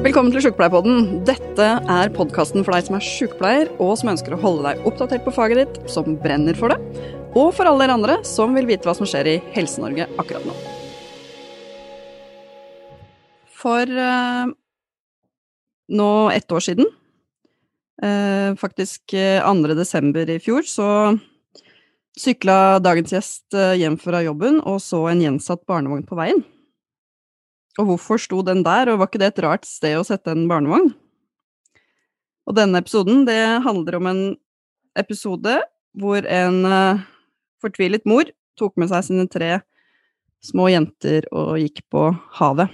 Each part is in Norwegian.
Velkommen til Sjukepleierpodden. Dette er podkasten for deg som er sjukepleier, og som ønsker å holde deg oppdatert på faget ditt, som brenner for det, og for alle dere andre som vil vite hva som skjer i Helse-Norge akkurat nå. For eh, nå ett år siden, eh, faktisk 2. desember i fjor, så sykla dagens gjest uh, hjem fra jobben og så en gjensatt barnevogn på veien. Og hvorfor sto den der, og var ikke det et rart sted å sette en barnevogn? Og denne episoden, det handler om en episode hvor en uh, fortvilet mor tok med seg sine tre små jenter og gikk på havet.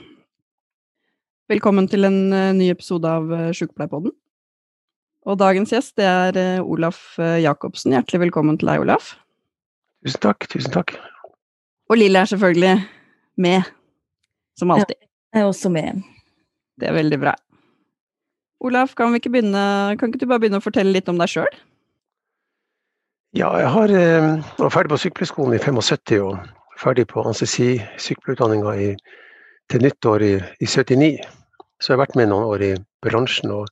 Velkommen til en uh, ny episode av uh, Sjukepleierpodden. Og dagens gjest, det er Olaf Jacobsen. Hjertelig velkommen til deg, Olaf. Tusen takk. Tusen takk. Og Lill er selvfølgelig med som alltid. Jeg er også med. Det er veldig bra. Olaf, kan, ikke, begynne, kan ikke du bare begynne å fortelle litt om deg sjøl? Ja, jeg har, eh, var ferdig på sykepleierskolen i 75 og ferdig på anestesi-sykepleierutdanninga til nyttår i, i 79. Så jeg har vært med noen år i bransjen og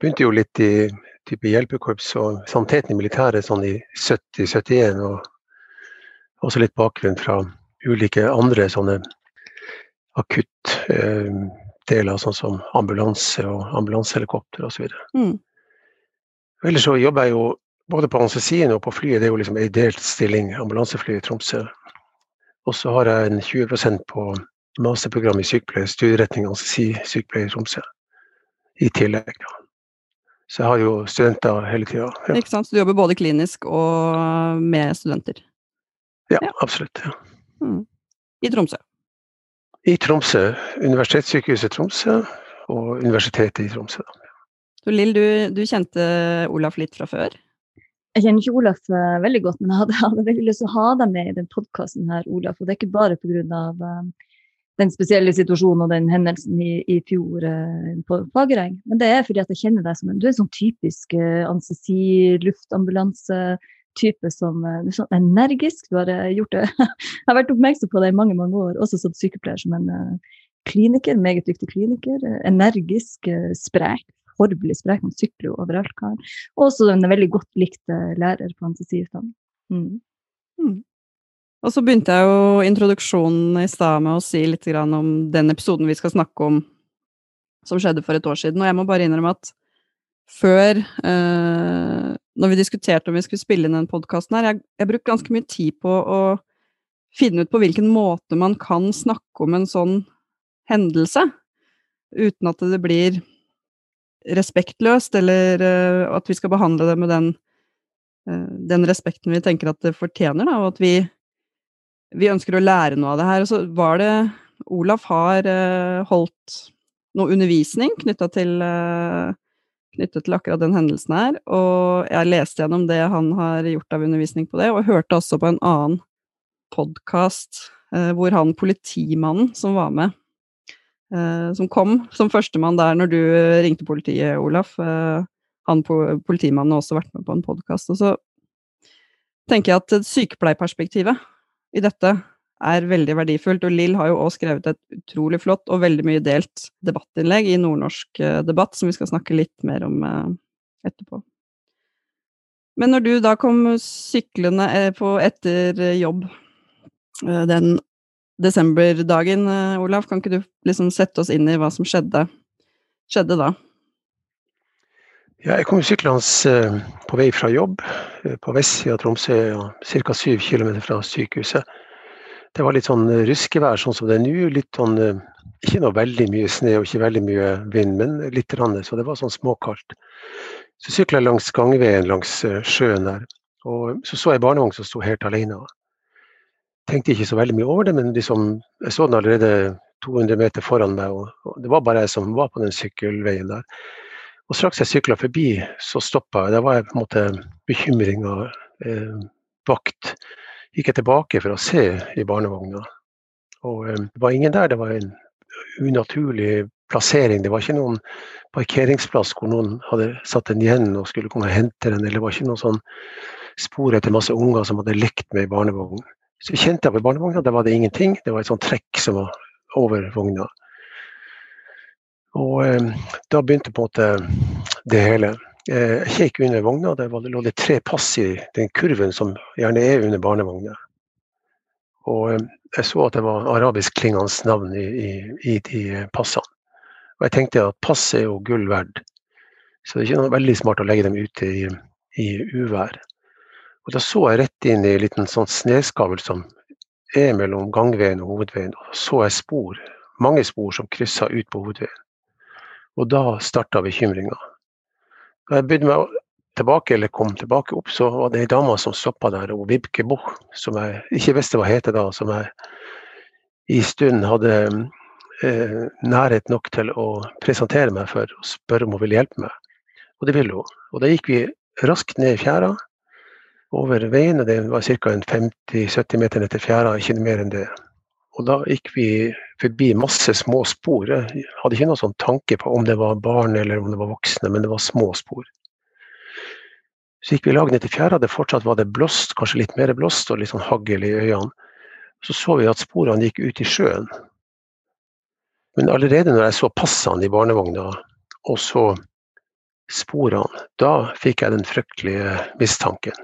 begynte jo litt i type hjelpekorps og saniteten i militæret sånn i 70-71. Og også litt bakgrunn fra ulike andre sånne akutt eh, deler, sånn som ambulanse og ambulansehelikopter osv. Mm. Ellers så jobber jeg jo både på anestesien og på flyet, det er jo liksom ei delt stilling, ambulansefly i Tromsø. Og så har jeg en 20% på masterprogram i sykepleie, studieretning anestesi-sykepleie i Tromsø. I tillegg, da. Så jeg har jo studenter hele tida. Ja. Ikke sant, så du jobber både klinisk og med studenter? Ja, ja. absolutt. Ja. Mm. I Tromsø? I Tromsø. Universitetssykehuset Tromsø og Universitetet i Tromsø. Så Lill, du, du, kjente Olaf litt fra før? Jeg kjenner ikke Olaf uh, veldig godt, men jeg hadde, hadde, veldig lyst til å ha deg med i den podkasten her, Olaf. Og det er ikke bare pga. Uh, eh, den spesielle situasjonen og den hendelsen i, i fjor uh, på Fagereng, men det er fordi at jeg kjenner deg som en, du er en sånn typisk uh, anestesi, luftambulanse, type som eh, er sånn energisk. Du har eh, gjort det Jeg har vært oppmerksom på det i mange mange år, også som sykepleier, som en uh, kliniker. Meget dyktig kliniker. Energisk, sprek. Horvelig sprek. Man sykler jo overalt. Og også en veldig godt likt lærer på anestesiutdanning. Mm. Mm. Og så begynte jeg jo introduksjonen i stad med å si litt om den episoden vi skal snakke om som skjedde for et år siden, og jeg må bare innrømme at før eh, Når vi diskuterte om vi skulle spille inn den podkasten her, jeg, jeg brukte ganske mye tid på å finne ut på hvilken måte man kan snakke om en sånn hendelse, uten at det blir respektløst, eller uh, at vi skal behandle det med den, uh, den respekten vi tenker at det fortjener, da, og at vi, vi, ønsker å lære noe av det her. Og så var det Olaf har uh, holdt noe undervisning knytta til knyttet til akkurat den hendelsen her, og jeg leste gjennom det han har gjort av undervisning på det, og hørte også på en annen podkast eh, hvor han politimannen som var med, eh, som kom som førstemann der når du ringte politiet, Olaf, eh, han politimannen har også vært med på en podkast, og så tenker jeg at sykepleierperspektivet i dette er veldig verdifullt. Og Lill har jo også skrevet et utrolig flott og veldig mye delt debattinnlegg i Nordnorsk eh, debatt, som vi skal snakke litt mer om eh, etterpå. Men når du da kom syklende eh, på etter jobb den desemberdagen, Olaf, kan ikke du liksom sette oss inn i hva som skjedde, skjedde da? Ja, jeg kom syklende på vei fra jobb på vestsida av Tromsø, ca. syv km fra sykehuset. Det var litt sånn eh, ruskevær sånn som det er nå. Litt sånn eh, Ikke noe veldig mye snø og ikke veldig mye vind, men litt. Rande, så det var sånn småkaldt. Så sykla jeg langs gangveien langs eh, sjøen der. Og så så jeg barnevogn som sto helt alene. Tenkte ikke så veldig mye over det, men liksom, jeg så den allerede 200 meter foran meg. Og, det var bare jeg som var på den sykkelveien der. Og straks jeg sykla forbi, så stoppa jeg. Da var jeg på en måte bekymringa eh, vakt gikk jeg tilbake for å se i barnevogna. Og eh, det var ingen der. Det var en unaturlig plassering. Det var ikke noen parkeringsplass hvor noen hadde satt den igjen og skulle komme og hente den. Eller det var ikke noen sånn spor etter masse unger som hadde lekt med i barnevogn. Så kjente jeg på barnevogna, der var det ingenting. Det var et sånt trekk som var over vogna. Og eh, da begynte på en måte det hele. Eh, jeg kjekk under vogna, der var, det lå det tre pass i den kurven som gjerne er under barnevogna. Og eh, jeg så at det var arabiskklingende navn i, i, i, de passene. Og jeg tenkte at pass er jo gull verd. Så det er ikke noe veldig smart å legge dem ute i, i uvær. Og da så jeg rett inn i en liten sånn sneskavl som er mellom gangveien og hovedveien. Og så jeg spor, mange spor som kryssa ut på hovedveien. Og da starta bekymringa. Da jeg begynte meg tilbake, eller kom tilbake opp, så var det ei dame som stoppa der, og Vibke Boch, som jeg ikke visste hva het da, som jeg i stund hadde eh, nærhet nok til å presentere meg for og spørre om hun ville hjelpe meg. Og det ville hun. Og da gikk vi raskt ned i fjæra over veien, og det var ca. 50-70 meter ned til fjæra, ikke mer enn det. Og da gikk vi forbi masse små spor. Jeg hadde ikke noen sånn tanke på om det var barn eller om det var voksne, men det var små spor. Så gikk vi lag ned til fjæra, det fortsatt var det blåst, kanskje litt mer blåst og litt sånn hagl i øynene. Så så vi at sporene gikk ut i sjøen. Men allerede når jeg så passene i barnevogna, og så sporene, da fikk jeg den fryktelige mistanken.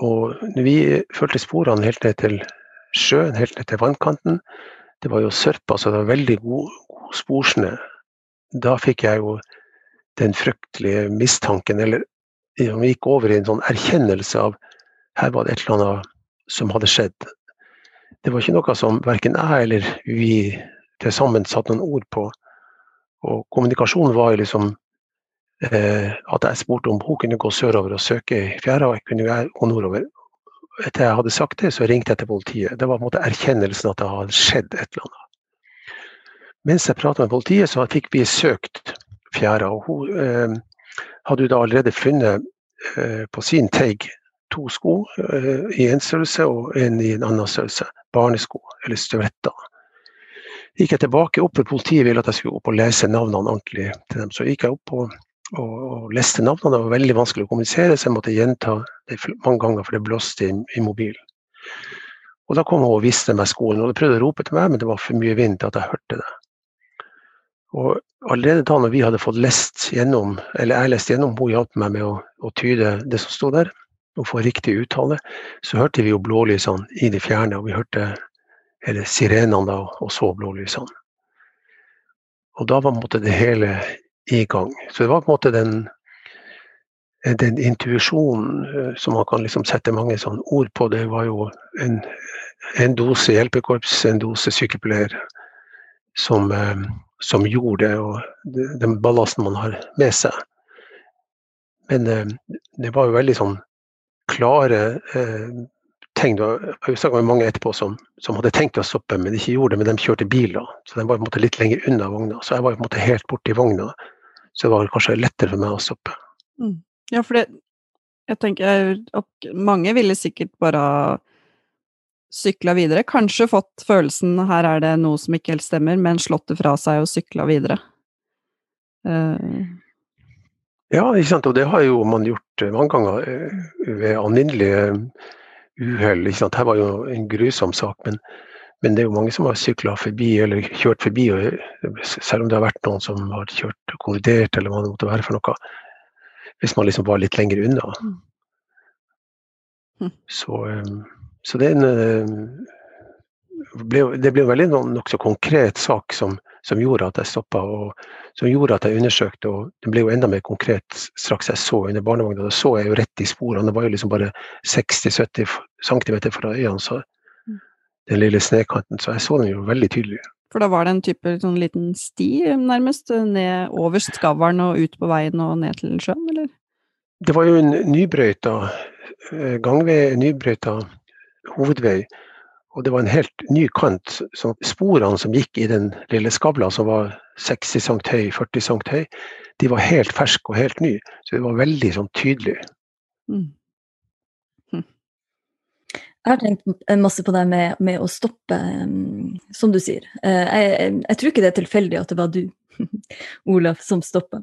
Og vi fulgte sporene helt ned til sjøen helt ned til vannkanten. Det var jo sørpa, så det var veldig god, god sporsnø. Da fikk jeg jo den fryktelige mistanken, eller vi gikk over i en sånn erkjennelse av her var det et eller annet som hadde skjedd. Det var ikke noe som verken jeg eller vi til sammen satte noen ord på. Og kommunikasjonen var jo liksom eh, at jeg spurte om hun kunne gå sørover og søke i fjæra, og jeg kunne gå nordover etter jeg hadde sagt det, så ringte jeg til politiet. Det var på en måte erkjennelsen at det hadde skjedd et eller annet. Mens jeg prata med politiet, så fikk vi søkt fjæra. Og hun eh, hadde jo da allerede funnet eh, på sin teig to sko eh, i en størrelse og en i en annen størrelse. Barnesko, eller støvletter. Gikk jeg tilbake opp, for politiet ville at jeg skulle opp og lese navnene ordentlig til dem. Så gikk jeg opp og og, og leste navnene. Det var veldig vanskelig å kommunisere, så jeg måtte gjenta det mange ganger, for det blåste i, i mobilen. Og da kom hun og viste meg skolen, og de prøvde å rope til meg, men det var for mye vind til at jeg hørte det. Og allerede da når vi hadde fått lest gjennom, eller jeg leste gjennom, hun hjalp meg med å, å, tyde det som sto der, og få riktig uttale, så hørte vi jo blålysene i det fjerne, og vi hørte eller sirenene da, og så blålysene. Og da var måte det hele i gang. Så det var på en måte den, den intuisjonen eh, som man kan liksom sette mange sånn ord på. Det var jo en, en dose hjelpekorps, en dose sykepleier som, eh, som gjorde det, og den ballasten man har med seg. Men eh, det var jo veldig sånn klare tegn. Jeg snakka med mange etterpå som, som, hadde tenkt å stoppe, men ikke gjorde det. Men de kjørte biler. Så de var på en måte litt lenger unna vogna. Så jeg var på en måte helt borti vogna. Så det var kanskje lettere for meg å stoppe. Mm. Ja, for det Jeg tenker at mange ville sikkert bare sykla videre. Kanskje fått følelsen her er det noe som ikke helt stemmer, men slått det fra seg og sykla videre. Uh. Ja, ikke sant. Og det har jo man gjort mange ganger ved alminnelige uhell. Her var jo en grusom sak, men, men, det er jo mange som har sykla forbi eller kjørt forbi. Og, selv om det har vært noen som har kjørt og kollidert eller hva det måtte være for noe. Hvis man liksom var litt lenger unna. Mm. Hm. Så, så det, en, ble, det ble en veldig nokså konkret sak som, som gjorde at jeg stoppa, og som gjorde at jeg undersøkte. og Det ble jo enda mer konkret straks jeg så under barnevogna. Da så jeg jo rett i sporene. Det var jo liksom bare 60-70 cm fra øynene, så mm. den lille snekanten. Så jeg så den jo veldig tydelig. For da var det en type sånn liten sti nærmest, ned over skavlen og ut på veien og ned til sjøen, eller? Det var jo en nybrøyta eh, gangvei, nybrøyta hovedvei. Og det var en helt ny kant. Så sporene som gikk i den lille skavla, som var 60 cm høy, 40 cm høy, de var helt ferske og helt nye. Så det var veldig sånn tydelig. Mm. Hm. Jeg har tenkt masse på det med, med å stoppe, um, som du sier. Uh, jeg, jeg, tror ikke det er tilfeldig at det var du Olaf som stoppa.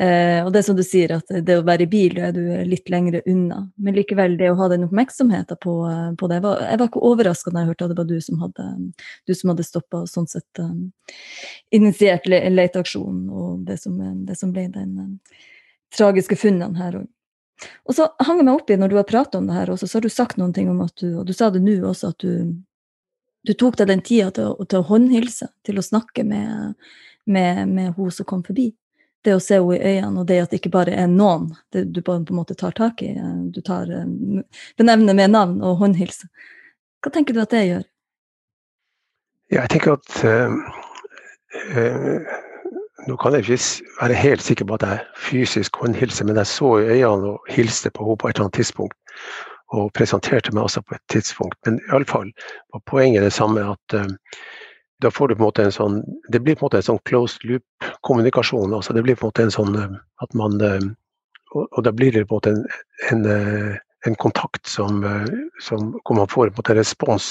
Eh, og det er som du sier, at det å være i bil, er du litt lengre unna. Men likevel, det å ha den oppmerksomheten på, på det Jeg var, jeg var ikke overraska da jeg hørte at det var du som hadde, du som hadde stoppa og sånn sett um, initiert le leteaksjonen og det som, det som ble den um, tragiske funnene her òg. Og så hang jeg meg opp i, når du har pratet om det her også, så har du sagt noen ting om at du, og du sa det nå også, at du, du tok deg den tida til, til, å håndhilse, til å snakke med, med, med hun som kom forbi. Det å se henne i øynene, og det at det ikke bare er noen det du på en måte tar tak i. Du tar, benevner med navn og håndhilser. Hva tenker du at det gjør? Ja, jeg tenker at øh, øh, nå kan jeg ikke være helt sikker på at jeg fysisk håndhilser, men jeg så i øynene og hilste på henne på et eller annet tidspunkt. Og presenterte meg også på et tidspunkt. Men iallfall var poenget det samme at uh, da får du på en måte en sånn Det blir på en måte en sånn closed loop-kommunikasjon. altså Det blir på en måte en sånn uh, at man uh, og, og, da blir det på en måte en, en, en kontakt som, som, hvor man får på en måte en respons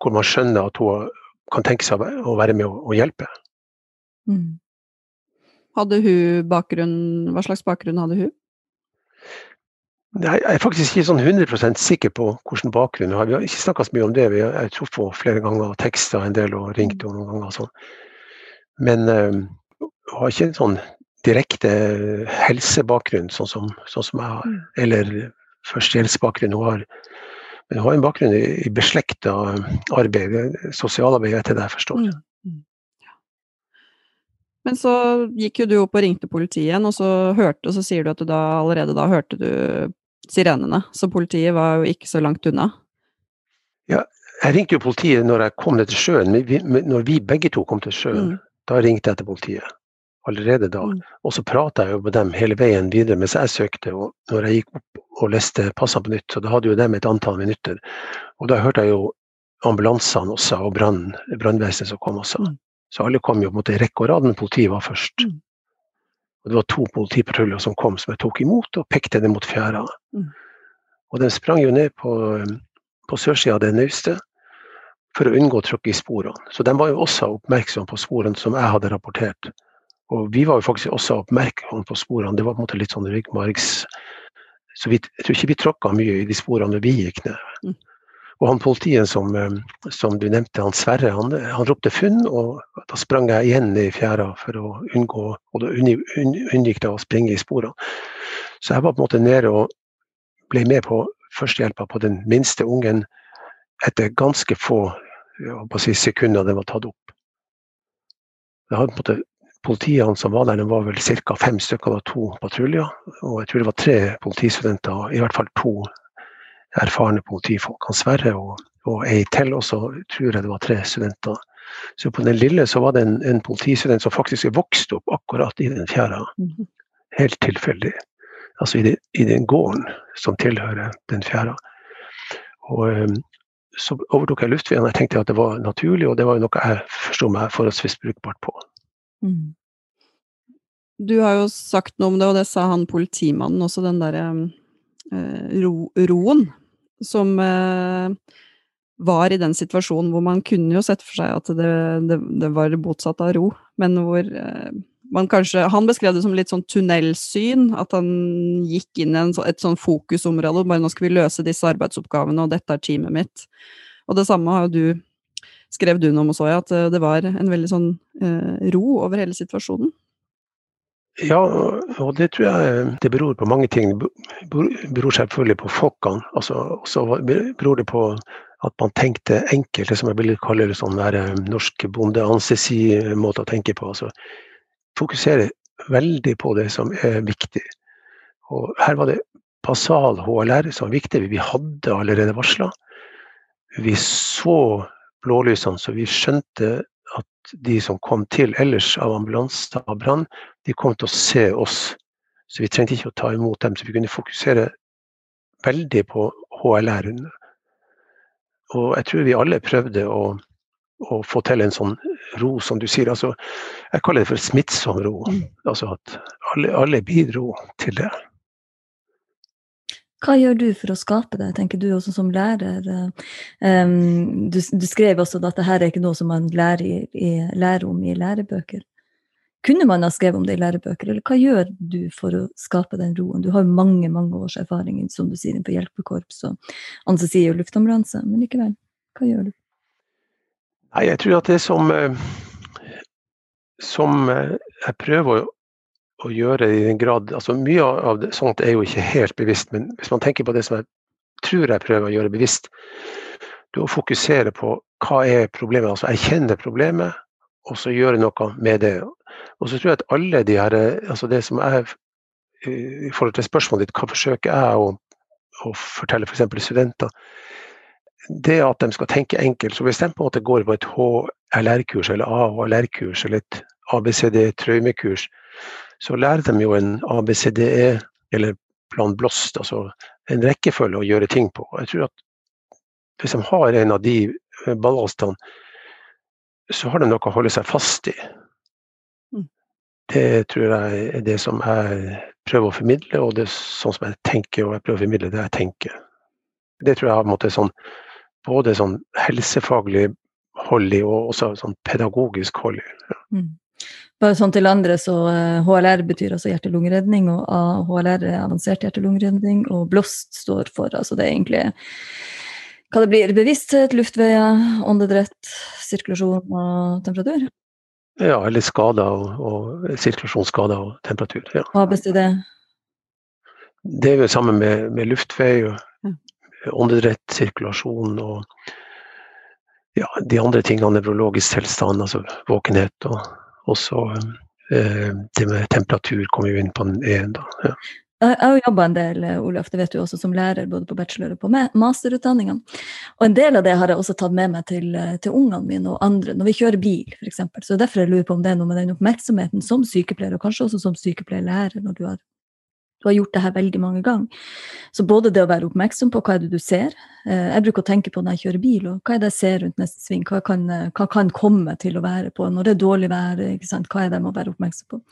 hvor man skjønner at hun kan tenke seg å være med og hjelpe. Mm. Hadde hun bakgrunn Hva slags bakgrunn hadde hun? Jeg er faktisk ikke sånn 100% sikker på hvilken bakgrunn hun har. Vi har ikke snakka så mye om det. Vi har truffet flere ganger og teksta en del og ringt henne noen ganger. Sånn. Men uh, har ikke en sånn direkte helsebakgrunn, sånn som, sånn som jeg har. Mm. Eller førstehjelpsbakgrunn. Hun har, men hun har en bakgrunn i, i beslekta arbeid, sosialarbeid, etter det jeg forstår. Mm. Men så gikk jo du opp og ringte politiet igjen, og så hørte, og så sier du at du da allerede da hørte du sirenene. Så politiet var jo ikke så langt unna. Ja, jeg ringte jo politiet når jeg kom ned til sjøen. Vi, når vi begge to kom til sjøen, mm. da ringte jeg til politiet. Allerede da. Mm. Og så prata jeg jo med dem hele veien videre mens jeg søkte. Og når jeg gikk opp og leste passene på nytt, så da hadde jo dem et antall minutter. Og da hørte jeg jo ambulansene også, og brannvesenet som kom også. Mm. Så alle kom jo på en måte i rekke og rad, men politiet var først. Mm. Og det var to politipatruljer som kom, som jeg tok imot og pekte ned mot fjæra. Mm. Og de sprang jo ned på, på sørsida av det naustet for å unngå å tråkke i sporene. Så de var jo også oppmerksomme på sporene som jeg hadde rapportert. Og vi var jo faktisk også oppmerksomme på sporene. Det var på en måte litt sånn ryggmargs... Så vi, jeg tror ikke vi tråkka mye i de sporene vi gikk ned. Mm. Og han politien som, eh, som du nevnte, han Sverre, han, han, ropte funn, og da sprang jeg igjen i fjæra for å unngå og da unngikk jeg å springe i sporene. Så jeg var på en måte nede og ble med på førstehjelpa på den minste ungen etter ganske få si, sekunder den var tatt opp. Det hadde på en måte Politiene som var der, det var vel ca. fem stykker av to patruljer. Og jeg tror det var tre politistudenter, i hvert fall to erfarne politifolk. Han Sverre og, og ei til, og så tror jeg det var tre studenter. Så på den lille så var det en, en politistudent som faktisk vokste opp akkurat i den fjæra. Mhm. Helt tilfeldig. Altså i, de, i, den gården som tilhører den fjæra. Og um, så overtok jeg luftveien. Jeg tenkte at det var naturlig, og det var noe jeg forsto meg forholdsvis brukbart på. Mm. Du har jo sagt noe om det, og det sa han politimannen også, den derre um, ro, roen som eh, var i den situasjonen hvor man kunne jo sett for seg at det, det, det var motsatt av ro, men hvor eh, man kanskje Han beskrev det som litt sånn tunnelsyn, at han gikk inn i en, et sånn fokusområde. Bare nå skal vi løse disse arbeidsoppgavene, og dette er teamet mitt. Og det samme har jo du skrev du noe om også, at eh, det var en veldig sånn eh, ro over hele situasjonen. Ja, og det tror jeg det beror på mange ting. Det beror selvfølgelig på folkene. Altså, så beror det på at man tenkte enkelt, det som jeg vil kalle det sånn der eh, norsk bonde-ansesi-måte å tenke på. Altså, fokusere veldig på det som er viktig. Og her var det basal HLR som var viktig. Vi hadde allerede varsla. Vi så blålysene, så vi skjønte at de som kom til ellers av ambulanse og brann, de kom til å se oss. Så vi trengte ikke å ta imot dem, så vi kunne fokusere veldig på HLR-en. Og jeg tror vi alle prøvde å, å, få til en sånn ro, som du sier. Altså, jeg kaller det for smittsom ro. Mm. Altså at alle, alle bidro til det. Hva gjør du for å skape det, tenker du også som lærer? Um, du, du, skrev også at dette er ikke noe som man lærer, i, lærer, om i lærebøker. Kunne man ha skrevet om det i lærebøker, eller hva gjør du for å skape den roen? Du har mange mange års erfaring som du sier, på hjelpekorps og anestesi jo luftambulanse, men likevel, hva gjør du? Nei, jeg tror at det som, eh, som eh, jeg prøver å, å gjøre i den grad altså Mye av det, sånt er jo ikke helt bevisst, men hvis man tenker på det som jeg tror jeg prøver å gjøre bevisst, det å fokusere på hva er problemet, altså erkjenne problemet, og så gjøre noe med det. Og så tror jeg at alle de her altså det som er i forhold til spørsmålet ditt, hva forsøker jeg å, å fortelle f.eks. For studenter? Det at de skal tenke enkelt. Så hvis de på en måte går på et HLR-kurs eller AHLR-kurs eller et ABCD-traumekurs, så lærer de jo en ABCDE eller plan blåst, altså en rekkefølge å gjøre ting på. Jeg tror at hvis de har en av de ballastene, så har de noe å holde seg fast i. Det tror jeg er det som jeg prøver å formidle, og det er sånn som jeg tenker, og jeg prøver å formidle det jeg tenker. Det tror jeg har måte, sånn, både sånn helsefaglig hold i, og også sånn pedagogisk hold i. Ja. Mm. Bare sånn til andre, så HLR eh, betyr altså hjerte-lungeredning, og HLR er avansert hjerte-lungeredning, og BLOST står for altså det er egentlig hva det blir bevissthet, luftveier, åndedrett, sirkulasjon og temperatur? Ja, eller skader og, og sirkulasjonsskader og temperatur. Ja. Hva består det? Det er jo sammen med, med luftvei, og ja. åndedrett, sirkulasjon og ja, de andre tingene, nevrologisk tilstand, altså våkenhet. Og også eh, det med temperatur kommer jo inn på den ene. Ja. Jeg har jo jobba en del Olaf, det vet du også, som lærer både på bachelor og på masterutdanningene. Og en del av det har jeg også tatt med meg til, til ungene mine og andre når vi kjører bil, f.eks. Så derfor jeg lurer på om det er noe med den oppmerksomheten som sykepleier, og kanskje også som sykepleierlærer, når du har, du har gjort det her veldig mange ganger. Så både det å være oppmerksom på hva er det du ser eh, Jeg bruker å tenke på når jeg kjører bil, og hva er det jeg ser rundt neste sving? Hva kan, hva kan komme til å være på når det er dårlig vær? Hva er det jeg må være oppmerksom på?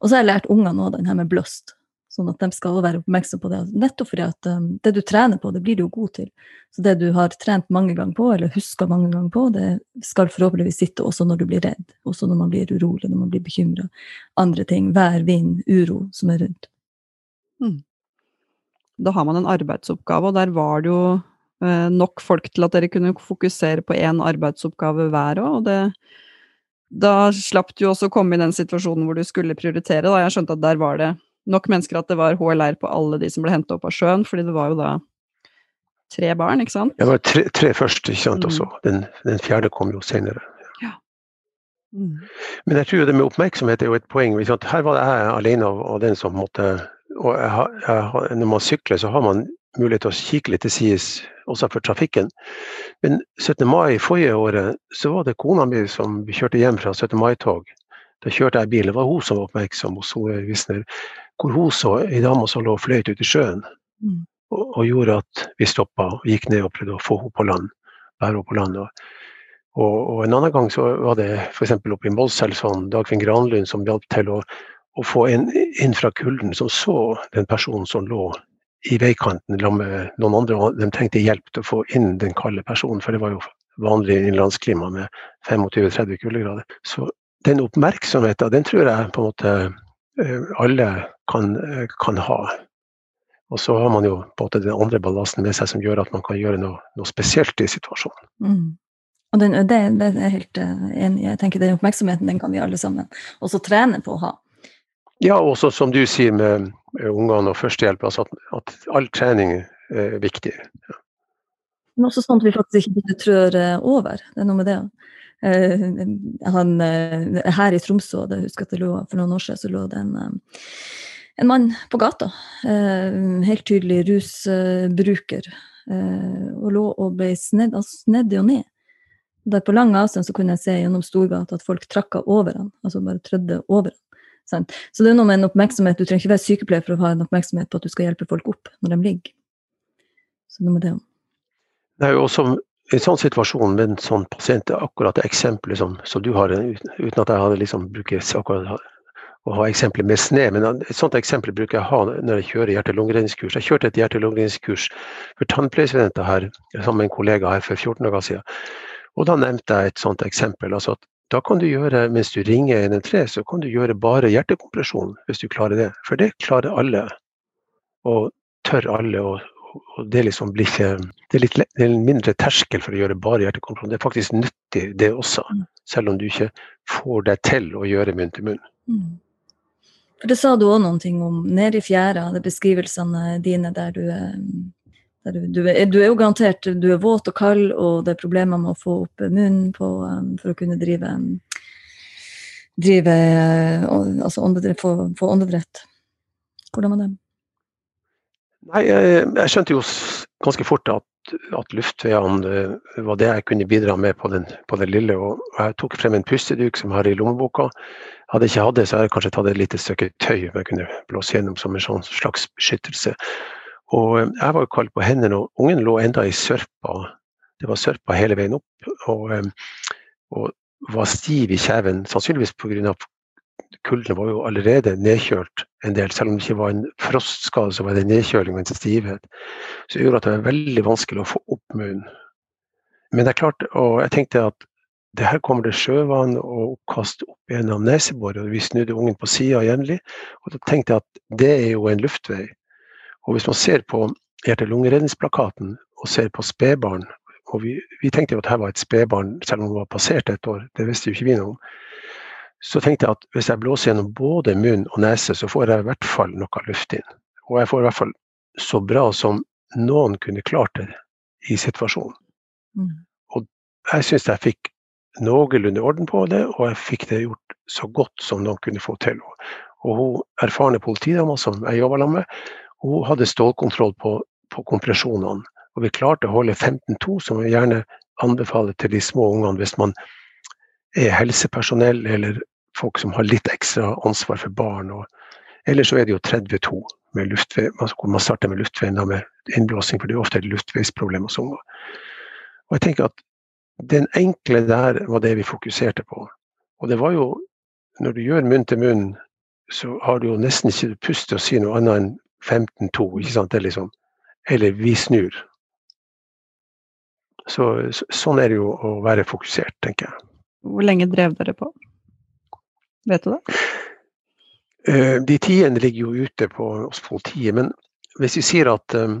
Og så har jeg lært ungene òg den her med bløst. Sånn at de skal være oppmerksom på det. Nettopp fordi at um, det du trener på, det blir du jo god til. Så det du har trent mange ganger på, eller huska mange ganger på, det skal forhåpentligvis sitte også når du blir redd. Også når man blir urolig, når man blir bekymra. Andre ting. Vær, vind, uro som er rundt. Mm. Da har man en arbeidsoppgave, og der var det jo eh, nok folk til at dere kunne fokusere på én arbeidsoppgave hver òg. Og det, da slapp du også å komme i den situasjonen hvor du skulle prioritere. Da. Jeg skjønte at der var det nok mennesker at det var HLR på alle de som ble henta opp av sjøen, fordi det var jo da tre barn, ikke sant? Det var tre, tre først, ikke sant, mm. også. Den, den, fjerde kom jo senere. Ja. Mm. Men jeg tror det med oppmerksomhet er jo et poeng. Her var jeg alene av, den som måtte og jeg, jeg, Når man sykler, så har man mulighet til å kikke litt til sides også for trafikken. Men 17. mai forrige året så var det kona mi som kjørte hjem fra 17. mai-tog. Da kjørte jeg bil. Det var hun som var oppmerksom hos Wisner hvor hun så ei dame som lå og fløyt ute i sjøen. Mm. Og, og, gjorde at vi stoppa og gikk ned og prøvde å få henne på land. Bære henne på land. Og, og, og, en annen gang så var det f.eks. oppe i Målselv Dagfinn Granlund som hjalp til å, å få en inn fra kulden, som så den personen som lå i veikanten sammen med noen andre. og De trengte hjelp til å få inn den kalde personen, for det var jo vanlig innlandsklima med 25-30 kuldegrader. Så den oppmerksomheten, den tror jeg på en måte Eh, alle kan, eh, kan, ha. Og så har man jo på en måte den andre ballasten med seg som gjør at man kan gjøre noe, noe spesielt i situasjonen. Mm. Og den, det, det, er helt uh, enig Jeg tenker Den oppmerksomheten den kan vi alle sammen også trene på å ha. Ja, og som du sier med ungene og førstehjelp, altså at, at, all trening er viktig. Ja. Men også sånn at vi faktisk ikke trør over. Det er noe med det. Eh, han, eh, her i Tromsø, jeg husker at det lå, for noen år siden, så lå det en, eh, en mann på gata. Helt tydelig rusbruker. Og lå og ble snedd, altså snedd og ned. Der på lang avstand så kunne jeg se gjennom Storgata at folk trakka over han, altså bare trødde over han. Sant? Så det er noe med en oppmerksomhet. Du trenger ikke være sykepleier for å ha en oppmerksomhet på at du skal hjelpe folk opp når de ligger. Så noe med det. Det er jo også en sånn situasjon med en sånn pasient, akkurat det eksempelet som, som, du har, uten at jeg hadde liksom brukt akkurat å ha eksempler med sne, men et sånt eksempel bruker jeg å ha når jeg kjører hjerte-lungeredningskurs. Jeg kjørte et hjerte-lungeredningskurs for tannpleiestudenter her sammen med en kollega her for 14 dager siden. Og da nevnte jeg et sånt eksempel. altså at da kan du gjøre, mens du ringer 113, så kan du gjøre bare hjertekompresjon, hvis du klarer det. For det klarer alle. Og tør alle. Og, og det, liksom blir ikke, det, er litt, det er en mindre terskel for å gjøre bare hjertekompresjon. Det er faktisk nyttig, det også. Mm. Selv om du ikke får deg til å gjøre munn til munn. Mm. For Det sa du òg noen ting om nede i fjæra, det beskrivelsene dine der du er du, du, er, jo garantert du er våt og kald, og det er problemer med å få opp munnen på, um, for å kunne drive, drive uh, altså åndedrett, få, få åndedrett. Hvordan var det? Nei, jeg, jeg skjønte jo ganske fort at, at luftveiene var det jeg kunne bidra med på den, på den lille. og Jeg tok frem en pusteduk som jeg har i lommeboka. Hadde jeg ikke hatt det, så hadde jeg kanskje tatt et lite stykke tøy jeg kunne blåse gjennom som en sånn slags beskyttelse. Og eh, jeg var jo kald på hendene, og ungen lå enda i sørpa. Det var sørpa hele veien opp, og, eh, og var stiv i kjeven. Sannsynligvis pga. kulden var jo allerede nedkjølt en del. Selv om det ikke var en frostskade, så var det nedkjøling og en stivhet. Så det gjorde at det var veldig vanskelig å få opp munnen. Men det er klart, og jeg tenkte at det her kommer det sjøvann og oppkast opp gjennom neseboret. og Vi snudde ungen på sida jevnlig. Og da tenkte jeg at det er jo en luftvei. Og hvis man ser på hjerte-lungeredningsplakaten og ser på spedbarn og vi, vi, tenkte jo at her var et spedbarn selv om det var passert et år, det visste jo ikke vi noe om. Så tenkte jeg at hvis jeg blåser gjennom både munn og nese, så får jeg i hvert fall noe luft inn. Og jeg får i hvert fall så bra som noen kunne klart det i situasjonen. Mm. Og jeg syns jeg fikk noenlunde orden på det, og jeg fikk det gjort så godt som noen kunne få til. Og hun erfarne politidama som jeg jobba med, hun hadde stålkontroll på, på kompresjonene. Og vi klarte å holde 15-2, som vi gjerne anbefaler til de små ungene hvis man er helsepersonell eller folk som har litt ekstra ansvar for barn. Og, eller så er det jo 32, med luftvei, hvor man starter med luftveien med innblåsing, for det er ofte luftveisproblemer hos unger. Og jeg tenker at den enkle der var det vi fokuserte på. Og det var jo, når du gjør munn til munn, så har du jo nesten ikke pust til å si noe annet enn 15-2, ikke sant. Det er liksom Eller vi snur. Så, sånn er det jo å være fokusert, tenker jeg. Hvor lenge drev dere på? Vet du det? Eh, de tidene ligger jo ute på oss politiet. Men hvis vi sier at um,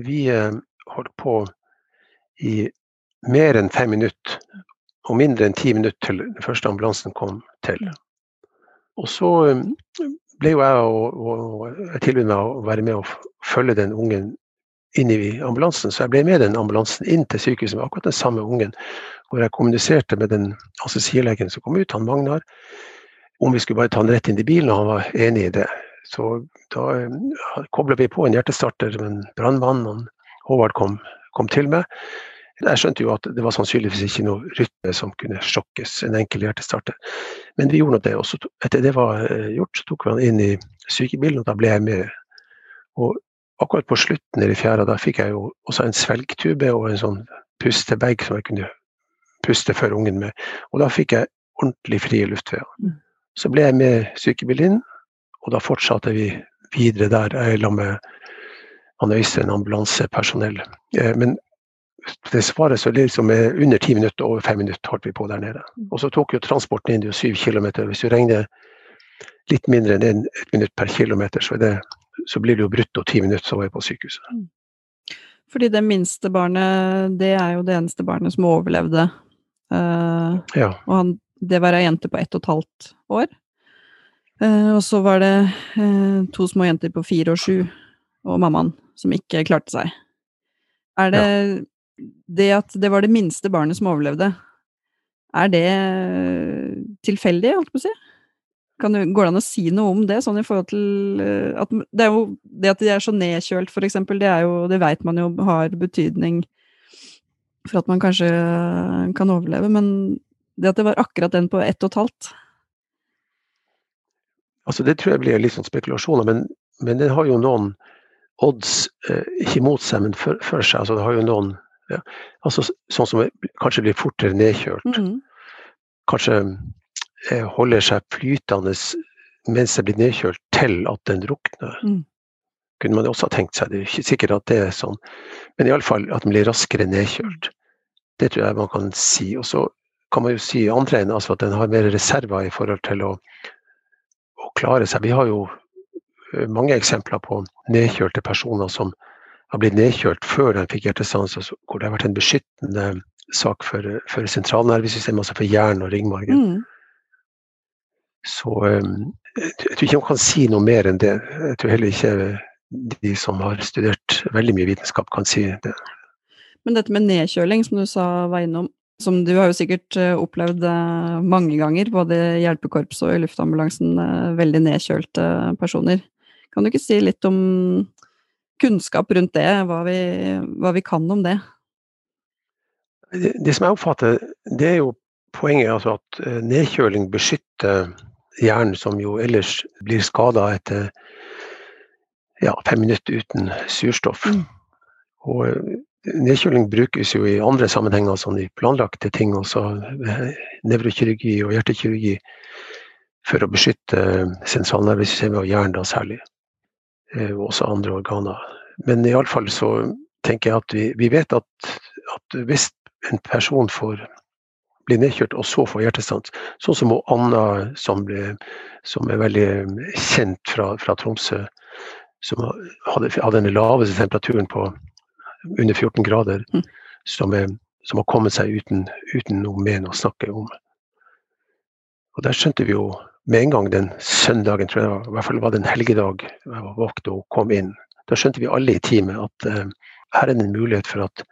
vi uh, holdt på i mer enn fem minutter, og mindre enn ti minutter til den første ambulansen kom til. Og så ble jo jeg meg å være med og følge den ungen inn i ambulansen. Så jeg ble med den ambulansen inn til sykehuset med akkurat den samme ungen. Hvor jeg kommuniserte med den anestesilegen som kom ut, han Magnar, om vi skulle bare ta han rett inn i bilen, og han var enig i det. Så da uh, kobla vi på en hjertestarter med en brannmann, Håvard kom, kom til meg. Jeg skjønte jo at det var sannsynligvis ikke noe rytme som kunne sjokkes, en enkel hjertestarter. Men vi gjorde nå det. Og så, etter det var eh, gjort, så tok vi han inn i sykebilen, og da ble jeg med. Og akkurat på slutten i fjæra, da fikk jeg jo også en svelgtube og en sånn pustebag som jeg kunne puste for ungen med. Og da fikk jeg ordentlig frie luftveier. Mm. Så ble jeg med sykebilen inn, og da fortsatte vi videre der. Jeg la med han Øystein, ambulansepersonell. Eh, men det svaret så liksom under ti minutter, over fem minutter holdt vi på der nede. Mm. Og så tok jo transporten inn jo syv kilometer. Hvis du regner litt mindre enn ett minutt per kilometer, så, det, så blir det jo brutto ti minutter, så var jeg på sykehuset. Mm. Fordi det minste barnet, det er jo det eneste barnet som overlevde. Uh, ja. Og han, det var ei jente på ett og et halvt år. Uh, og så var det uh, to små jenter på fire og sju, og mammaen, som ikke klarte seg. Er det ja det at det var det minste barnet som overlevde, er det tilfeldig, holdt på å si? Kan går det an å si noe om det, sånn i forhold til eh, at Det, jo, det at de er så nedkjølt, for eksempel, det Det veit man jo har betydning for at man kanskje kan overleve, men det at det var akkurat den på ett og et halvt Altså, det tror jeg blir litt sånn spekulasjoner, men, men den har jo noen odds, eh, ikke mot seg, men for, for seg. Altså, det har jo noen ja. Altså sånn som kanskje blir fortere nedkjølt. Mm. Kanskje eh, holder seg flytende mens det blir nedkjølt til at den drukner. Mm. Kunne man også tenkt seg. Det er ikke sikkert at det er sånn, men iallfall at den blir raskere nedkjølt. Det tror jeg man kan si. Og så kan man jo si andre enn altså at den har mer reserver i forhold til å, å klare seg. Vi har jo eh, mange eksempler på nedkjølte personer som har blitt nedkjørt før de fikk hjertestans, altså hvor det har vært en beskyttende sak for, for sentralnervesystemet, altså for hjernen og ringmargen. Mm. Så um, jeg tror ikke man kan si noe mer enn det. Jeg tror heller ikke de som har studert veldig mye vitenskap, kan si det. Men dette med nedkjøling, som du sa var innom, som du har jo sikkert eh, opplevd eh, mange ganger, både i hjelpekorpset og i luftambulansen, eh, veldig nedkjølte personer. Kan du ikke si litt om kunnskap rundt det, hva vi, hva vi kan om det? det? Det som jeg oppfatter, det er jo poenget altså at nedkjøling beskytter hjernen, som jo ellers blir skada etter ja, fem minutter uten surstoff. Mm. Og eh, nedkjøling brukes jo i andre sammenhenger, sånn i planlagte ting, eh, nevrokirurgi og hjertekirurgi, for å beskytte sentralnervesystemet og hjernen da særlig. Eh, og også andre organer. Men iallfall så tenker jeg at vi, vi vet at, at, hvis en person får bli nedkjørt og så får hjertestans, sånn som Anna som, ble, som er veldig kjent fra, fra Tromsø, som hadde, hadde den laveste temperaturen på under 14 grader, mm. som, er, som, har kommet seg uten, uten noe men å snakke om. Og Der skjønte vi jo med en gang den søndagen, tror jeg, i hvert fall var det en helgedag, jeg var vakt og kom inn. Da skjønte vi alle i teamet at uh, her er det en mulighet for at,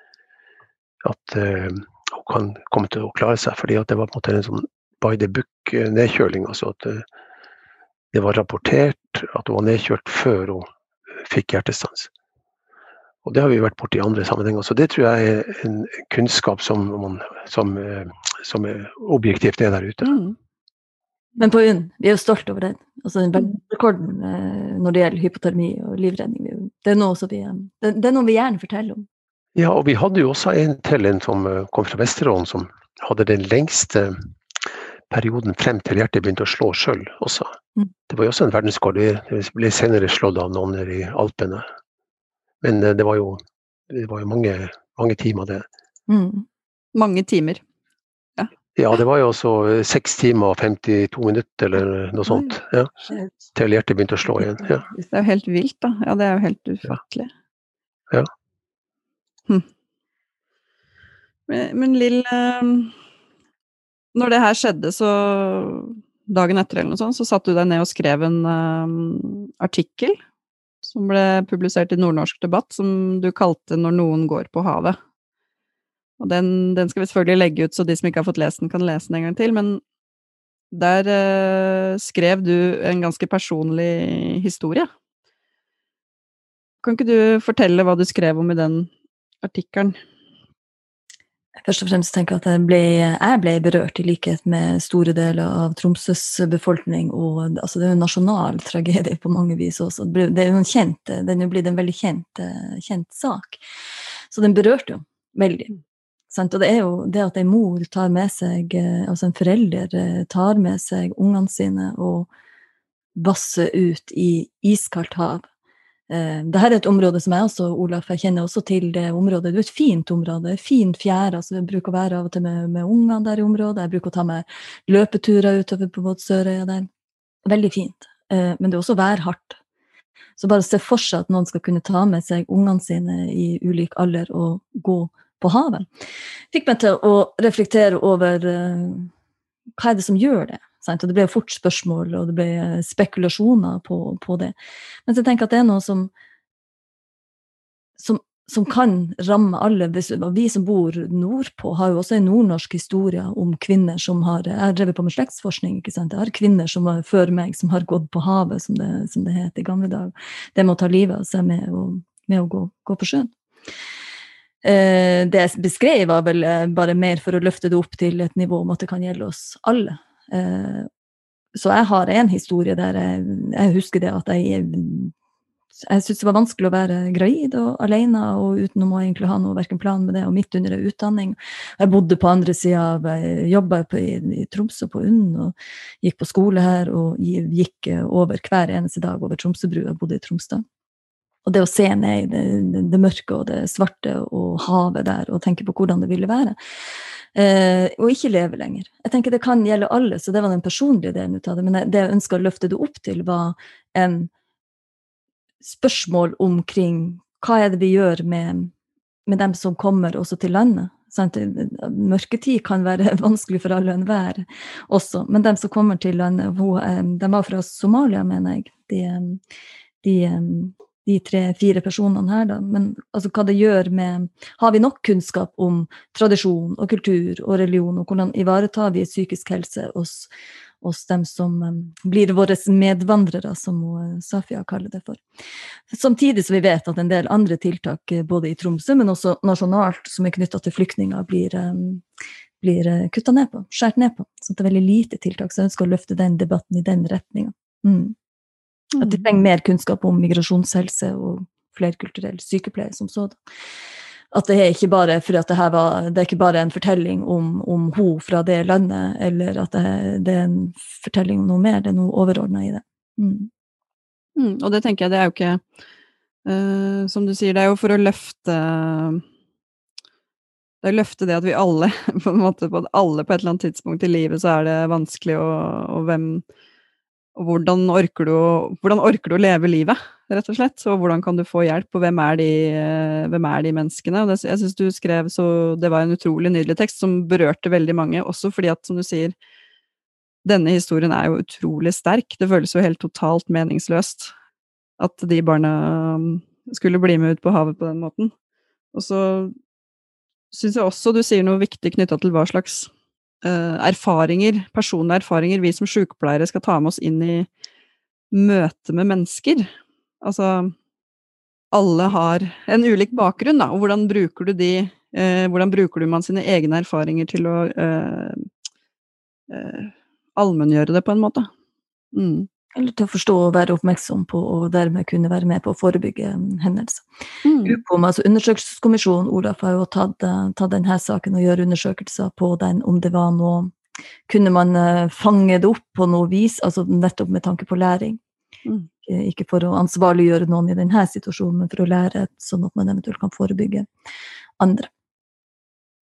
at uh, hun kan komme til å klare seg. fordi det var på en måte en sånn by the book-nedkjøling. altså at uh, det var rapportert at hun var nedkjørt før hun fikk hjertestans. Og Det har vi vært borti i andre sammenhenger. Så det tror jeg er en kunnskap som, man, som, som er objektivt er der ute. Mm. Men på UNN, vi er jo stolt over den. Altså Rekorden eh, når det gjelder hypotermi og livredning. Det er, noe vi, det, det er noe vi gjerne forteller om. Ja, og vi hadde jo også en til, en som eh, kom fra Vesterålen, som hadde den lengste perioden frem til hjertet begynte å slå sjøl også. Mm. Det var jo også en verdenskår. Det ble senere slått av noen i Alpene. Men eh, det var jo, det var jo mange, mange, timer, det. Mm. Mange timer. Ja. det var jo 6 eh, timer og 52 minutter eller noe sånt. Ja. Til hjertet begynte å slå igjen. Ja. Det er jo helt vilt, da. Ja, det er jo helt ufattelig. Ja. Hm. Men, men Lill, eh, når det her skjedde, så dagen etter eller noe sånt, så satte du deg ned og skrev en um, artikkel som ble publisert i Nordnorsk debatt, som du kalte 'Når noen går på havet'. Og den, den, skal vi selvfølgelig legge ut, så de som ikke har fått lest den, kan lese den en gang til. Men der eh, skrev du en ganske personlig historie. Kan ikke du fortelle hva du skrev om i den artikkelen? først og fremst tenke at jeg ble, jeg ble, berørt, i likhet med store deler av Tromsøs befolkning. og altså, Det er jo en nasjonal tragedie på mange vis også. Det er jo en kjent, den er blitt en veldig kjent, kjent, sak. Så den berørte jo veldig. Og det er jo det at en mor tar med seg, altså en forelder tar med seg ungene sine og vasser ut i iskaldt hav Eh, Dette er et område som jeg også, Olaf, jeg kjenner også til det området. Det er et fint område, fin fjære. Altså jeg bruker å være av og til med, med ungene der i området. Jeg bruker å ta meg løpeturer utover på Båtsørøya der. Veldig fint. Eh, men det er også værhardt. Så bare se for seg at noen skal kunne ta med seg ungene sine i ulik alder og gå på havet. Fikk meg til å reflektere over uh, hva er det som gjør det. Sant? Og det ble fort spørsmål, og det ble spekulasjoner på, på det. Men jeg tenker at det er noe som, som, som kan ramme alle. Vi som bor nordpå, har jo også en nordnorsk historie om kvinner som har Jeg har drevet på med slektsforskning. ikke sant? Jeg har kvinner som var før meg, som har gått på havet, som det, som det het i gamle dager. Det med å ta livet av seg med å, med å gå, gå, på sjøen. Eh, det jeg beskrev, var vel eh, bare mer for å løfte det opp til et nivå om at det kan gjelde oss alle. Eh, så jeg har en historie der jeg, jeg husker det at jeg jeg syntes det var vanskelig å være gravid og alene og uten å egentlig ha noe verken plan med det, og midt under en utdanning. Jeg bodde på andre sida av jobba i, i Tromsø på UNN og gikk på skole her og gikk over hver eneste dag over Tromsøbrua. Jeg bodde i Tromsdal. Og det å se ned i det, det, det, mørke og det svarte og havet der, og tenke på hvordan det ville være. Eh, og ikke leve lenger. Jeg tenker Det kan gjelde alle, så det var den personlige delen av det. Men det jeg ønska å løfte det opp til, var en spørsmål omkring hva er det vi gjør med, med dem som kommer også til landet. Sant? Mørketid kan være vanskelig for alle og enhver også, men dem som kommer til landet, eh, de var fra Somalia, mener jeg. De, de, de tre-fire personene her, da. Men altså, hva det gjør med Har vi nok kunnskap om tradisjon og kultur og religion, og hvordan ivaretar vi psykisk helse hos, hos dem som um, blir våre medvandrere, som uh, Safia kaller det for. Samtidig som vi vet at en del andre tiltak, eh, både i Tromsø, men også nasjonalt, som er knytta til flyktninger, blir, um, blir uh, kutta ned på, skåret ned på. Så det er veldig lite tiltak. Så jeg ønsker å løfte den debatten i den retninga. Mm. At de mm. trenger mer kunnskap om migrasjonshelse og flerkulturell sykepleie som sådan. At det er ikke bare var, det er ikke bare en fortelling om, om hun fra det landet, eller at det, det, er en fortelling om noe mer, det er noe overordna i det. Mm. Mm, og det tenker jeg, det er jo ikke uh, Som du sier, det er jo for å løfte det er å løfte det at vi alle, på en måte, på alle på et eller annet tidspunkt i livet så er det vanskelig, og, og hvem hvordan orker, du, hvordan orker, du, å leve livet, rett og slett? Og hvordan kan du få hjelp, og hvem er de, hvem er de menneskene? Det, jeg syns du skrev så Det var en utrolig nydelig tekst som berørte veldig mange, også fordi at, som du sier, denne historien er jo utrolig sterk. Det føles jo helt totalt meningsløst at de barna um, skulle bli med ut på havet på den måten. Og så syns jeg også du sier noe viktig knytta til hva slags erfaringer, personlige erfaringer, vi som sykepleiere skal ta med oss inn i møte med mennesker. Altså Alle har en ulik bakgrunn, da, og hvordan bruker du de uh, Hvordan bruker du man sine egne erfaringer til å uh, allmenngjøre det, på en måte? Mm. Eller til å forstå og være oppmerksom på, og dermed kunne være med på å forebygge hendelser. Mm. UKOM, altså Undersøkelseskommisjonen, Olaf, har jo tatt, eh, tatt denne saken og gjør undersøkelser på den, om det var noe Kunne man uh, fange det opp på noe vis, altså nettopp med tanke på læring? Mm. Ikke for å ansvarliggjøre noen i denne situasjonen, men for å lære, sånn at man eventuelt kan forebygge andre.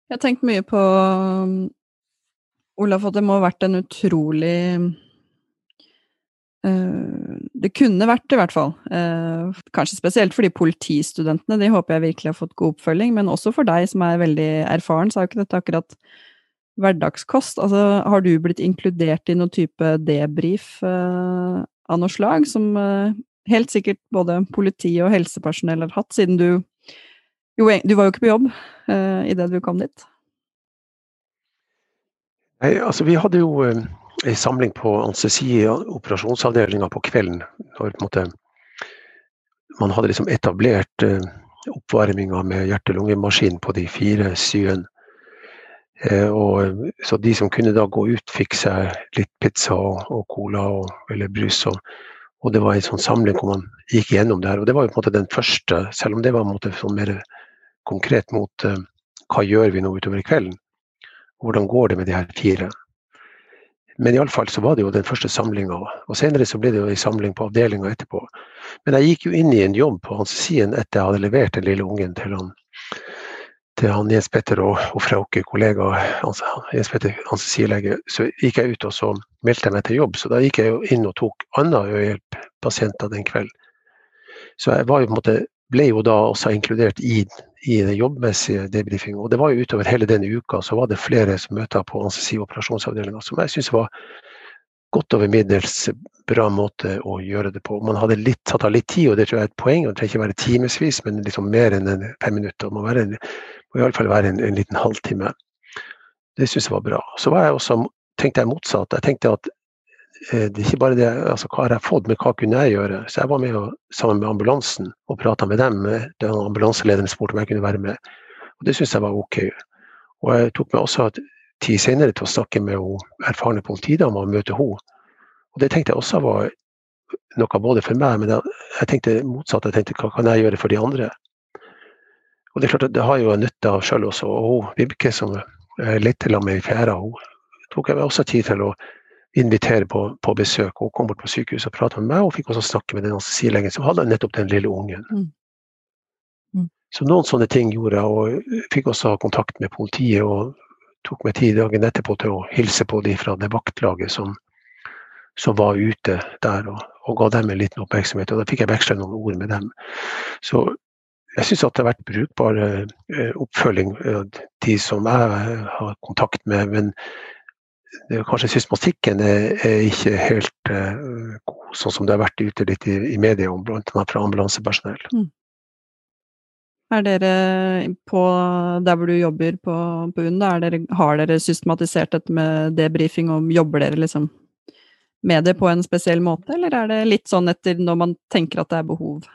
Jeg har tenkt mye på, um, Olaf, at det må ha vært en utrolig Eh, det kunne vært, i hvert fall. Eh, kanskje spesielt for de politistudentene, de håper jeg virkelig har fått god oppfølging. Men også for deg som er veldig erfaren, så er jo ikke dette akkurat hverdagskost. Altså, har du blitt inkludert i noen type debrief uh, av noe slag, som helt sikkert både politi og helsepersonell har hatt, siden du jo, du var jo ikke på jobb uh, idet du kom dit? Nei, altså vi hadde jo en samling på anestesi operasjonsavdelinga på kvelden. Når måte, man hadde liksom etablert uh, oppvarminga med hjerte-lungemaskin på de fire syene. Uh, og, så de som kunne da gå ut, fikk seg litt pizza og, og cola og, eller brus. Og, og, det var en sånn samling hvor man gikk gjennom det her. Og det var jo på en måte den første, selv om det var en måte sånn mer konkret mot uh, hva gjør vi nå utover i kvelden. Hvordan går det med de her fire? Men iallfall så var det jo den første samlinga. Og senere så ble det jo ei samling på avdelinga etterpå. Men jeg gikk jo inn i en jobb på hans siden etter jeg hadde levert den lille ungen til han, til han Jens Petter og, og Frauke, kollega altså, Jens Petter, anestesilege. Så gikk jeg ut og så meldte jeg meg til jobb. Så da gikk jeg jo inn og tok annen øyehjelppasienter den kvelden. Så jeg var jo på en måte ble jo da også inkludert i, i den jobbmessige debrifinga. Og det var jo utover hele den uka så var det flere møter på anestesi- som jeg syns var godt over middels bra måte å gjøre det på. Man hadde litt, tatt av litt tid, og det tror jeg er et poeng. Det trenger ikke være timevis, men liksom mer enn en fem minutter. Det må, være må iallfall være en, en liten halvtime. Det syns jeg var bra. Så var jeg også, tenkte jeg motsatt. Jeg tenkte at det er ikke bare det altså, hva har jeg fått, men hva kunne jeg gjøre? Så jeg var med og, sammen med ambulansen og prata med dem. Den ambulanselederen spurte om jeg kunne være med. Og Det syntes jeg var OK. Og jeg tok meg også tid senere til å snakke med hun erfarne politidama og møte henne. Og Det tenkte jeg også var noe både for meg, men jeg tenkte motsatt. Jeg tenkte hva kan jeg gjøre for de andre? Og Det er klart at det har jo nytte av sjøl også. Og hun Vibke som jeg lette sammen med i fjæra, hun tok jeg meg også tid til å invitere på, på besøk. Hun kom bort på sykehuset og pratet med meg, og fikk også snakke med den anestesilegen som hadde nettopp den lille ungen. Mm. Mm. Så noen sånne ting gjorde jeg, og fikk også ha kontakt med politiet. og tok meg tid dagen etterpå til å hilse på de fra det vaktlaget som, som var ute der, og, og ga dem en liten oppmerksomhet. Og da fikk jeg veksla noen ord med dem. Så jeg syns det har vært brukbar eh, oppfølging av de som jeg har kontakt med. Men kanskje systematikken er, er ikke helt uh, god, sånn som det har vært ute litt i, i media annet fra ambulansepersonell. Er dere på der hvor du jobber på, på UNN, har dere systematisert dette med debrifing, og jobber dere liksom med det på en spesiell måte, eller er det litt sånn etter når man tenker at det er behov?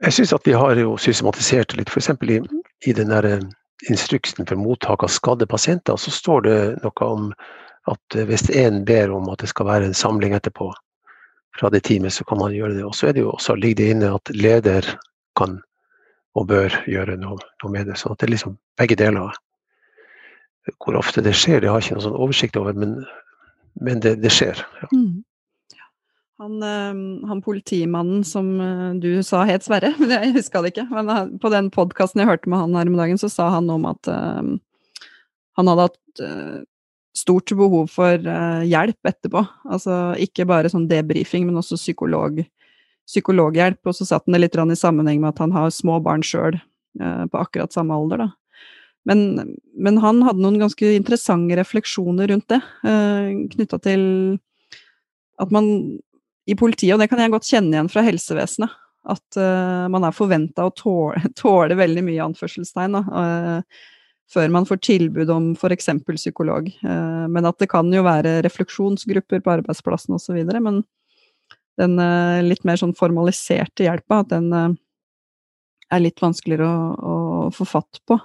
Jeg syns at vi har jo systematisert det litt, f.eks. I, i den derre eh, instruksen for mottak av skadde pasienter, så står det noe om at hvis en ber om at det skal være en samling etterpå fra det teamet, så kan man gjøre det. Og så er ligger det inne at leder kan og bør gjøre noe, noe med det. Så det er liksom begge deler. Hvor ofte det skjer, det har jeg ikke noen sånn oversikt over, men, men det, det, skjer. Ja. Mm. Han, han, politimannen som eh, du sa het Sverre, men jeg huska det ikke. Men på den podkasten jeg hørte med han her om dagen, så sa han om at um, han hadde hatt stort behov for hjelp etterpå. Altså ikke bare sånn debrifing, men også psykolog, psykologhjelp. Og så satt han det litt i sammenheng med at han har små barn sjøl på akkurat samme alder, da. Men, men, han hadde noen ganske interessante refleksjoner rundt det, knytta til at man i politiet, og det kan jeg godt kjenne igjen fra helsevesenet, at uh, man er forventa å tåle, tåle, veldig mye anførselstegn da, uh, før man får tilbud om f.eks. psykolog. Uh, men at det kan jo være refleksjonsgrupper på arbeidsplassen osv. Men den litt mer sånn formaliserte hjelpa, at den er litt vanskeligere å, å, få fatt på.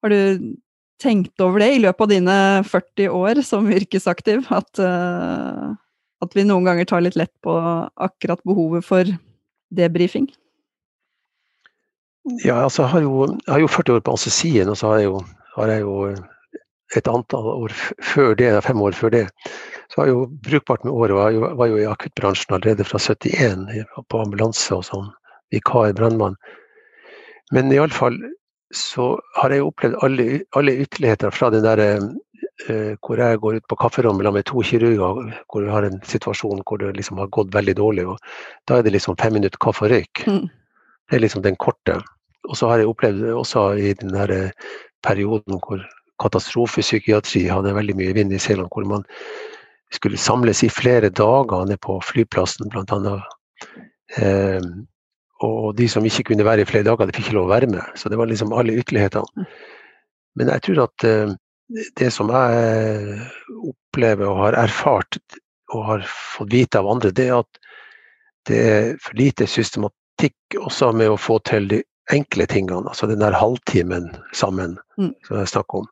Har du tenkt over det i løpet av dine 40 år som yrkesaktiv? At at vi noen ganger tar litt lett på akkurat behovet for debrifing? Ja, altså jeg har jo, jeg har jo 40 år på anestesien, og så har jeg jo, har jeg jo et antall år før det, fem år før det. Så har jeg jo brukbart med året, og jeg var jo i akuttbransjen allerede fra 71 på ambulanse og sånn, vikar brannmann. Men iallfall så har jeg opplevd alle, alle ytterligheter fra den der Eh, hvor jeg går ut på kafferommet med to kirurger hvor vi har en situasjon hvor det liksom har gått veldig dårlig. og Da er det liksom fem minutter kaffe og røyk. Mm. Det er liksom den korte. Og så har jeg opplevd også i den der eh, perioden hvor katastrofepsykiatri hadde veldig mye vind i seilene, hvor man skulle samles i flere dager nede på flyplassen bl.a. Eh, og de som ikke kunne være i flere dager, de fikk ikke lov å være med. Så det var liksom alle ytterlighetene. Mm. Men jeg tror at eh, det som jeg opplever og har erfart og har fått vite av andre, det er at det er for lite systematikk også med å få til de enkle tingene. Altså den der halvtimen sammen mm. som jeg snakker om.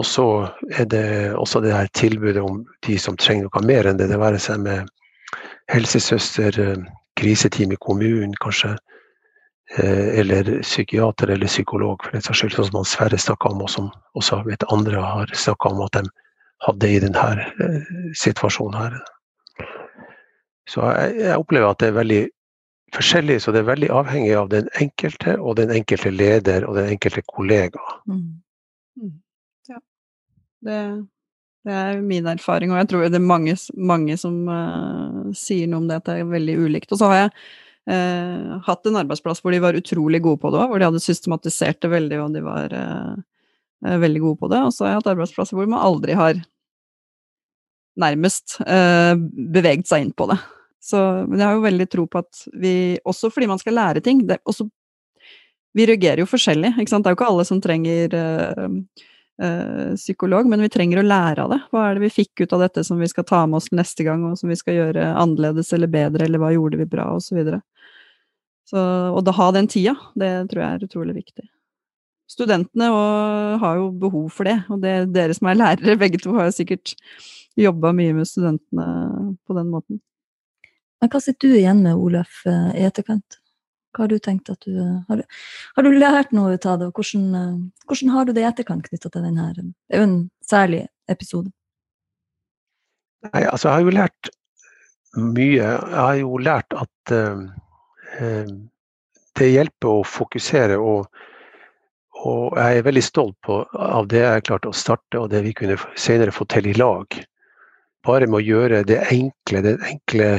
Og så er det også det her tilbudet om de som trenger noe mer enn det. Det være seg med helsesøster, kriseteam i kommunen kanskje, eller psykiater eller psykolog, for den saks skyld, sånn som Sverre snakka om, og som også vet andre har snakka om at de hadde i denne eh, situasjonen her. Så jeg, opplever at det er veldig forskjellig, så det er veldig avhengig av den enkelte og den enkelte leder og den enkelte kollega. Mm. Mm. Ja. Det, det, er min erfaring, og jeg tror det er mange, mange som uh, sier noe om det, at det er veldig ulikt. Og så har jeg eh, hatt en arbeidsplass hvor de var utrolig gode på det òg, hvor de hadde systematisert det veldig, og de var eh, eh, veldig gode på det. Og så har jeg hatt arbeidsplasser hvor man aldri har nærmest eh, beveget seg inn på det. Så, men jeg har jo veldig tro på at vi, også fordi man skal lære ting det, også, Vi reagerer jo forskjellig, ikke sant. Det er jo ikke alle som trenger uh, psykolog, men vi trenger å lære av det. Hva er det vi fikk ut av dette som vi skal ta med oss neste gang, og som vi skal gjøre annerledes eller bedre, eller hva gjorde vi bra, osv. Så, og da ha den tida, det tror jeg er utrolig viktig. Studentene har jo behov for det, og det, dere som er lærere, begge to har jo sikkert jobba mye med studentene på den måten. Men hva sitter du igjen med, Olaf, eh, i etterkant? Hva har du tenkt at du Har, har du lært noe ut av det, og hvordan, eh, hvordan har du det i etterkant knytta til denne? Det er jo en særlig episode. Nei, altså jeg har jo lært mye. Jeg har jo lært at uh, det hjelper å fokusere. Og, og, jeg er veldig stolt på, av det jeg klarte å starte, og det vi kunne senere få til i lag. Bare med å gjøre det enkle, den enkle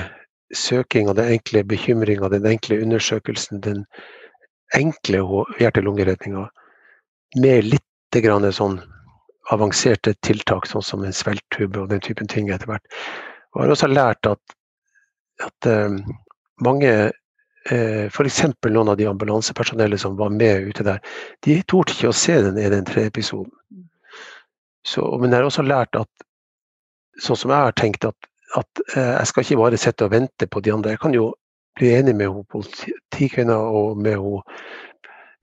søkinga, den enkle bekymringa, den enkle undersøkelsen, den enkle hjerte-lungeredninga med litt sånn avanserte tiltak, sånn som en svelttube og den typen ting etter hvert. Jeg har også lært at, at um, mange eh, F.eks. noen av de ambulansepersonellet som var med ute der, de torde ikke å se den EDN3-episoden. Men jeg har også lært at sånn som jeg har tenkt, at, at eh, jeg skal ikke bare sitte og vente på de andre. Jeg kan jo bli enig med politikvinna og med hun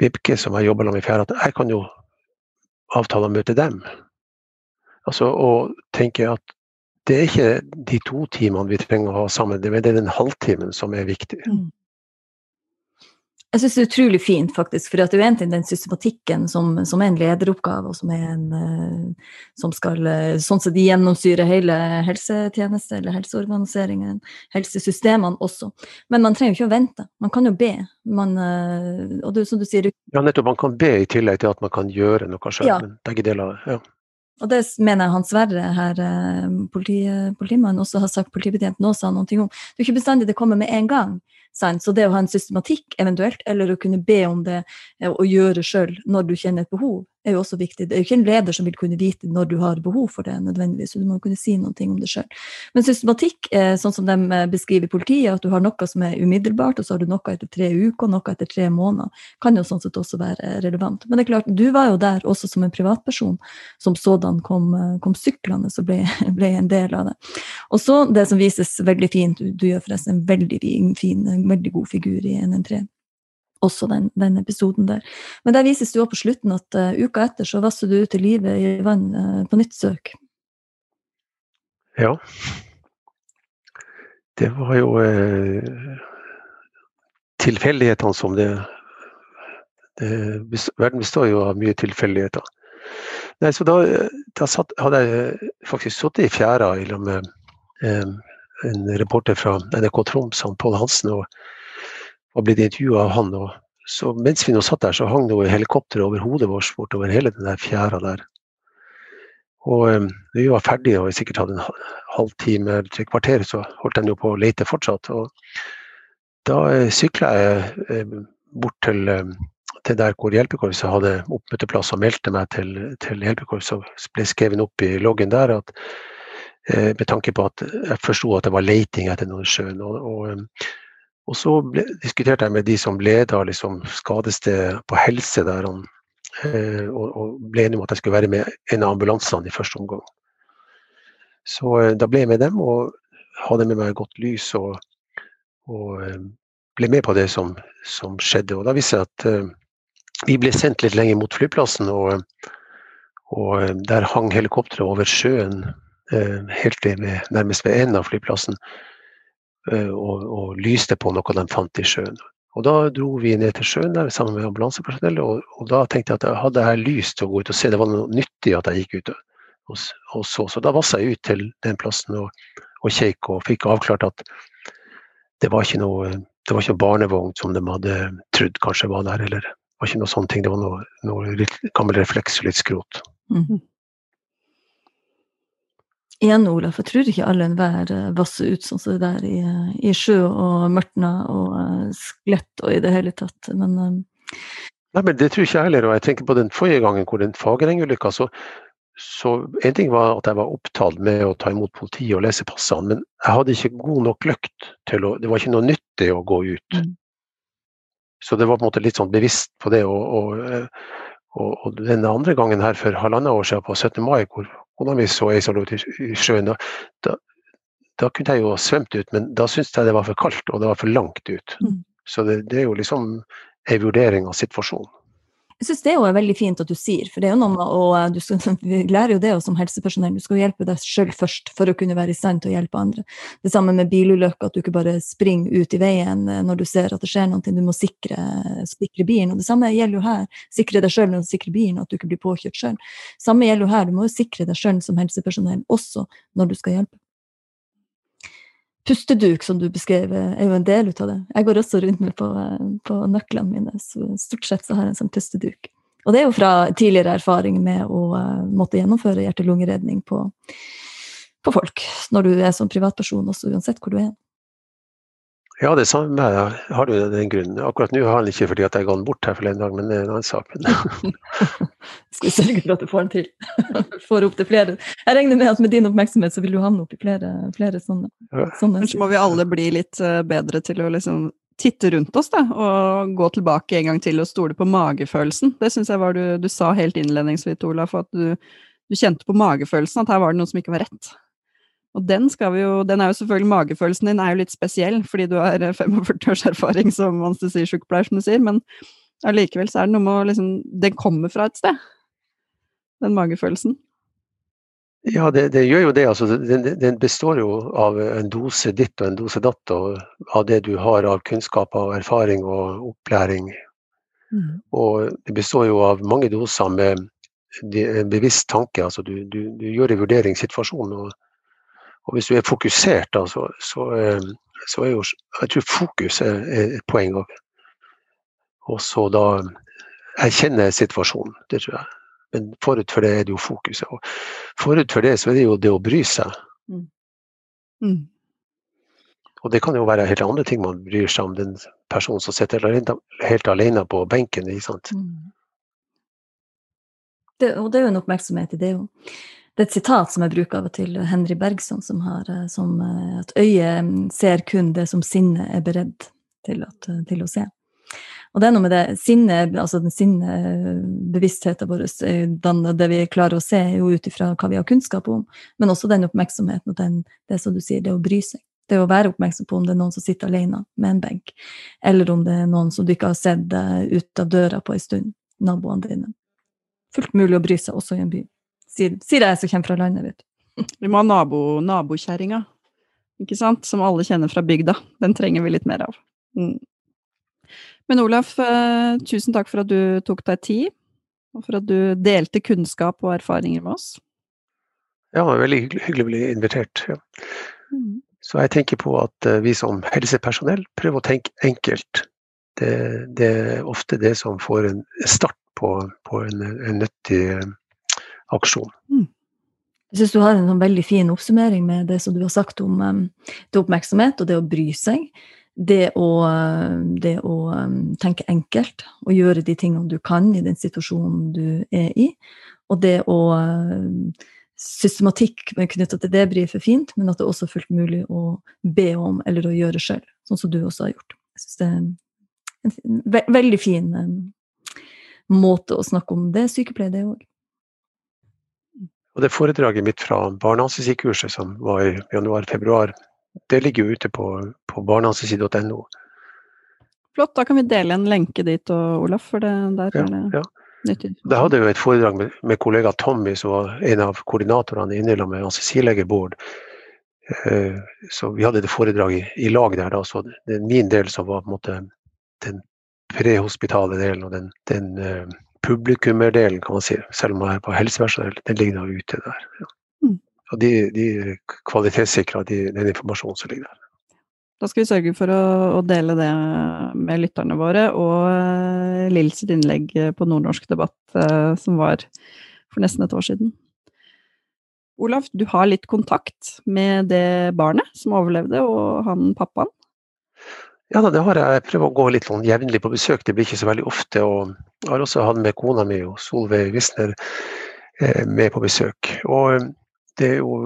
Vibke, som jeg jobber med i fjerde, at jeg kan jo avtale å møte dem. Altså og tenke at det er ikke de to timene vi trenger å ha sammen, det er den halvtimen som er viktig. Mm. Jeg syns det er utrolig fint, faktisk. For det er jo en ting den systematikken som, som, er en lederoppgave, og som er en eh, som skal eh, sånn sett gjennomsyre hele helsetjeneste eller helseorganiseringen, helsesystemene også. Men man trenger jo ikke å vente. Man kan jo be. Man, eh, og det, som du sier Ja, nettopp. Man kan be i tillegg til at man kan gjøre noe sjøl. Ja. Begge deler. ja. Og det mener jeg Hans Sverre, her, politi, politimannen, også har sagt, politibetjenten også har noe om. Det er ikke bestandig det kommer med en gang. Sant? Så det å ha en systematikk eventuelt, eller å kunne be om det og gjøre sjøl når du kjenner et behov, er jo også viktig. Det er jo ikke en leder som vil kunne vite når du har behov for det, nødvendigvis, så du må kunne si noe om det sjøl. Men systematikk, sånn som de eh, beskriver i politiet, at du har noe som er umiddelbart, og så har du noe etter tre uker, noe etter tre måneder, kan jo sånn sett også være relevant. Men det er klart, du var jo der også som en privatperson som sådan kom, eh, kom syklende og ble, ble, en del av det. Og så det som vises veldig fint, du gjør forresten en veldig fin, en veldig god figur i NN3 også den, den, episoden der. Men der vises det jo på slutten at uh, uka etter så vasser du ut i livet i vann uh, på nytt søk. Ja. Det var jo eh, tilfeldighetene som det, det, Verden består jo av mye tilfeldigheter. Nei, så da, da satt, hadde jeg faktisk sittet i fjæra i lag med en reporter fra NRK Troms, Pål Hansen. og var blitt intervjua av han. Og så mens vi nå satt der, så hang det helikopter over hodet vårt bortover hele den der fjæra der. Og um, vi var ferdige og sikkert hadde en halvtime eller tre kvarter, så holdt den jo på å lete fortsatt. Og da uh, sykla jeg uh, bort til, til, der hvor hjelpekorpset hadde oppmøteplass og meldte meg til, til hjelpekorpset. Og ble skrevet opp i loggen der at med tanke på at jeg forsto at det var leiting etter noen i sjøen. Og, og, og så ble, diskuterte jeg med de som leda liksom, skadestedet på helse der, eh, og, og, ble enig om at jeg skulle være med en av ambulansene i første omgang. Så eh, da ble jeg med dem og hadde med meg godt lys og, eh, ble med på det som, som skjedde. Og da viste det at uh, vi ble sendt litt lenger mot flyplassen, og, eh, der hang helikopteret over sjøen eh, helt ved, nærmest ved enden av flyplassen. Eh, og, og, lyste på noe de fant i sjøen. Og Da dro vi ned til sjøen der sammen med ambulansepersonell, og, og, da tenkte jeg at jeg hadde jeg lyst til å gå ut og se. Det var noe nyttig at jeg gikk ut og, og så. Så da vassa jeg ut til den plassen og, og kjekk og fikk avklart at det var ikke noe det var ikke noe barnevogn som de hadde trodd kanskje var der, eller det var ikke noe sånne ting. Det var noe, noe gammel refleks og litt skrot. Mm igjen, Olaf, jeg tror ikke alle enhver eh, vasser ut sånn som det der i, eh, i sjø og mørtna og uh, skelett og i det hele tatt, men um... Nei, men det tror ikke jeg heller. Og jeg tenker på den forrige gangen hvor den Fagereng-ulykka, så, så en ting var at jeg var opptatt med å ta imot politiet og lese passene, men jeg hadde ikke god nok løkt til å Det var ikke noe nyttig å gå ut. Mm. Så det var på en måte litt sånn bevisst på det. Og, og, og, og den andre gangen her for halvannet år siden, på 17. mai, hvor, kona vi så ei som lå i sjøen. Da, da, kunne jeg jo svømt ut, men da syntes jeg det var for kaldt og det var for langt ut. Mm. Så det, det, er jo liksom en vurdering av situasjonen. Jeg syns det er veldig fint at du sier, for det er jo noe med å du skal, Vi lærer jo det som helsepersonell, du skal hjelpe deg sjøl først for å kunne være i stand til å hjelpe andre. Det samme med bilulykker, at du ikke bare springer ut i veien eh, når du ser at det skjer noe, du må sikre, sikre bilen. Og det samme gjelder jo her. Sikre deg sjøl når du sikrer bilen, at du ikke blir påkjørt sjøl. Samme gjelder jo her, du må jo sikre deg sjøl som helsepersonell også når du skal hjelpe. Pusteduk, som du beskrev, er jo en del ut av det. Jeg går også rundt med på, på nøklene mine. Så stort sett så har jeg en sånn pusteduk. Og det er jo fra tidligere erfaring med å uh, måtte gjennomføre hjerte-lungeredning på, på, folk. Når du er som privatperson, også uansett hvor du er. Ja, det samme har du den grunnen. Akkurat nå har han ikke fordi at jeg ga den bort her forleden dag, men det er en annen sak. Skal vi sørge for at du får den til? får opp til flere. Jeg regner med at med din oppmerksomhet så vil du havne opp i flere, flere sånne. Ja. sånne. Kanskje må vi alle bli litt eh, bedre til å liksom titte rundt oss da, og gå tilbake en gang til og stole på magefølelsen. Det syns jeg var du, du sa helt innledningsvis, Olaf, at du, du kjente på magefølelsen at her var det noe som ikke var rett. Og den skal vi jo Den er jo selvfølgelig Magefølelsen din er jo litt spesiell, fordi du har 45 års erfaring som anestesisykepleier, som du sier, men allikevel så er det noe med å liksom Den kommer fra et sted, den magefølelsen. Ja, det, det gjør jo det. altså den, den, består jo av en dose ditt og en dose datt, og av det du har av kunnskap og erfaring og opplæring. Mm. Og det består jo av mange doser med en bevisst tanke. altså Du, du, du gjør en vurderingssituasjon. og og hvis du er fokusert, da, så, så, eh, så, er jo Jeg tror fokus er, et poeng òg. Og så da erkjenne situasjonen. Det tror jeg. Men forut for det er det jo fokuset. Og forut for det så er det jo det å bry seg. Mm. Mm. Og det kan jo være helt andre ting man bryr seg om den personen som sitter helt alene på benken. ikke sant? Mm. Det, og det er jo en oppmerksomhet i det òg. Det er et sitat som jeg bruker av og til, Henry Bergson, som har eh, som eh, at øyet ser kun det som sinnet er beredt til, at, eh, til, å se. Og det er noe med det sinnet, altså den sinnebevisstheten vår, det vi klarer å se, jo ut ifra hva vi har kunnskap om, men også den oppmerksomheten og den, det som du sier, det å bry seg. Det å være oppmerksom på om det er noen som sitter alene med en benk, eller om det er noen som du ikke har sett ut av døra på en stund, naboene dine. Fullt mulig å bry seg også i en by. Sier, det jeg som kommer fra landet, vet du. Vi må ha nabo, nabokjerringa, ikke sant? Som alle kjenner fra bygda. Den trenger vi litt mer av. Mm. Men Olaf, eh, tusen takk for at du tok deg tid, og for at du delte kunnskap og erfaringer med oss. Ja, det var veldig hyggelig å bli invitert. Ja. Mm. Så jeg tenker på at uh, vi som helsepersonell prøver å tenke enkelt. Det, det, er ofte det som får en start på, på en, en nyttig aksjon. Mm. Jeg syns du har en sånn veldig fin oppsummering med det som du har sagt om um, det oppmerksomhet og det å bry seg. Det å, det å um, tenke enkelt og gjøre de tingene du kan i den situasjonen du er i. Og det å um, Systematikk knytta til det blir for fint, men at det også er fullt mulig å be om eller å gjøre sjøl, sånn som du også har gjort. Jeg syns det er en ve veldig fin um, måte å snakke om det sykepleie, det òg. Og det foredraget mitt fra barnehansesikurset som var i januar-februar, det ligger jo ute på, på barnehansesi.no. Flott, da kan vi dele en lenke dit, og Olaf, for det der ja, er det ja. nyttig. Da hadde jo et foredrag med, med, kollega Tommy, som var en av koordinatorene i Innøla med anestesilege Bård. Eh, så vi hadde det foredraget i, lag der, da. Så det er min del som var på en måte den prehospitale delen og den, den uh, publikummerdelen, kan man si, selv om man er på helsepersonell, den ligger da ute der. Ja. Mm. Og de, de kvalitetssikrer de, den informasjonen som ligger der. Da skal vi sørge for å, å dele det med lytterne våre, og uh, Lill sitt innlegg på Nordnorsk debatt uh, som var for nesten et år siden. Olaf, du har litt kontakt med det barnet som overlevde, og han pappaen? Ja, det har jeg. Jeg prøver å gå litt sånn jevnlig på besøk, det blir ikke så veldig ofte. Og jeg har også hatt med kona mi og Solveig Wisner eh, med på besøk. Og eh, det er jo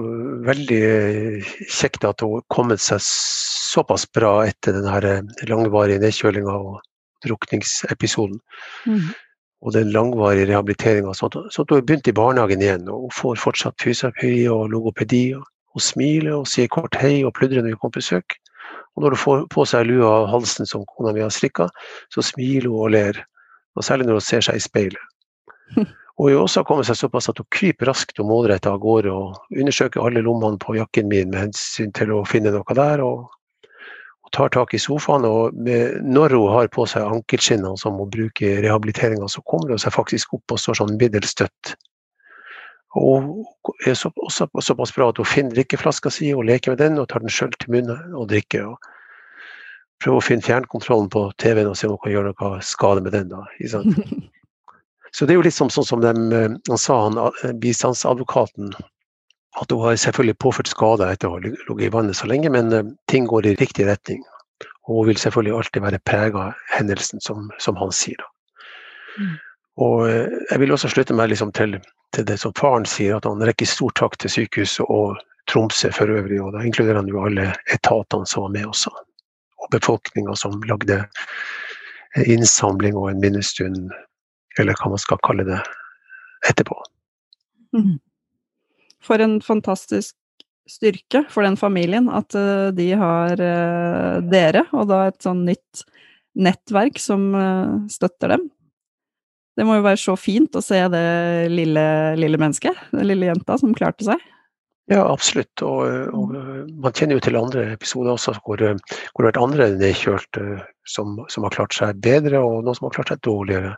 veldig eh, kjekt at hun har kommet seg såpass bra etter den langvarige nedkjølinga og drukningsepisoden. Mm. Og den langvarige rehabiliteringa. Så, så hun har begynt i barnehagen igjen og hun får fortsatt fysioterapi og logopedi. Og hun smiler og sier kort hei og pludrer når vi kommer på besøk. Og når hun får på seg lua av halsen som kona mi har strikka, så smiler hun og ler. Og særlig når hun ser seg i speilet. Og hun har også kommet seg såpass at hun kryper raskt og målrettet av gårde og undersøker alle lommene på jakken min med hensyn til å finne noe der. Og, og tar tak i sofaen. Og med, når hun har på seg ankelskinnene som hun bruker i rehabiliteringa, så kommer hun seg faktisk opp og står sånn middels støtt. Og er så, også såpass bra at hun finner drikkeflaska si og leker med den og tar den sjøl til munnen og drikker. og Prøver å finne fjernkontrollen på TV-en og se om hun kan gjøre noe skade med den. da, Så det er jo litt som, sånn som de, han sa, han, bistandsadvokaten, at hun har selvfølgelig påført skader etter å ha ligget i vannet så lenge, men ting går i riktig retning. Og hun vil selvfølgelig alltid være prega av hendelsen, som, som, han sier. da. Mm. Og jeg vil også slutte meg liksom til til det som faren sier, at han rekker stor takk til sykehuset og Tromsø for øvrig. Og da inkluderer han jo alle etatene som var med også. Og befolkninga som lagde innsamling og en minnestund, eller hva man skal kalle det, etterpå. Mm. For en fantastisk styrke for den familien at uh, de har dere, og da et sånn nytt nettverk som støtter dem. Det må jo være så fint å se det lille, lille mennesket, den lille jenta som klarte seg. Ja, absolutt. Og, og, man kjenner jo til andre episoder også hvor, hvor det har vært andre nedkjørt som, som, har klart seg bedre, og noen som har klart seg dårligere.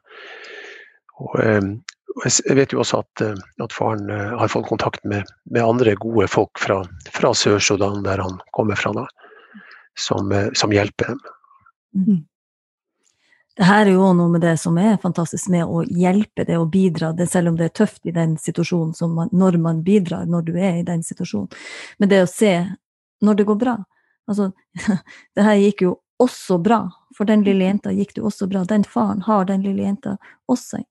Og, og jeg vet jo også at, at faren har fått kontakt med, med andre gode folk fra, fra Sør-Sudan, der han kommer fra, da, som, som hjelper dem. Mm det her er jo noe med det som er fantastisk med å hjelpe det å bidra, det, selv om det er tøft i den situasjonen man, når man bidrar, når du er i den situasjonen. Men det å se når det går bra. Altså, det her gikk jo også bra. For den lille jenta gikk det også bra. Den faren har den lille jenta også.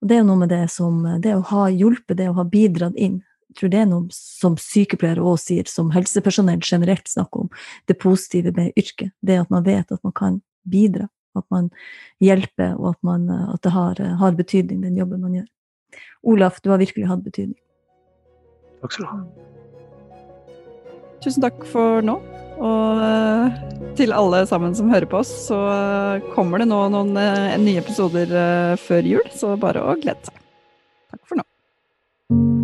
Og det er jo noe med det som Det å ha hjulpet, det å ha bidratt inn. Jeg tror det er noe som sykepleiere òg sier, som helsepersonell generelt snakker om. Det positive med yrket. Det at man vet at man kan bidra. At man hjelper, og at, man, at det har, har, betydning, den jobben man gjør. Olaf, du har virkelig hatt betydning. Takk skal du ha. Tusen takk for nå. Og eh, til alle sammen som hører på oss, så kommer det nå noen eh, nye episoder eh, før jul, så bare å glede seg. Takk for nå.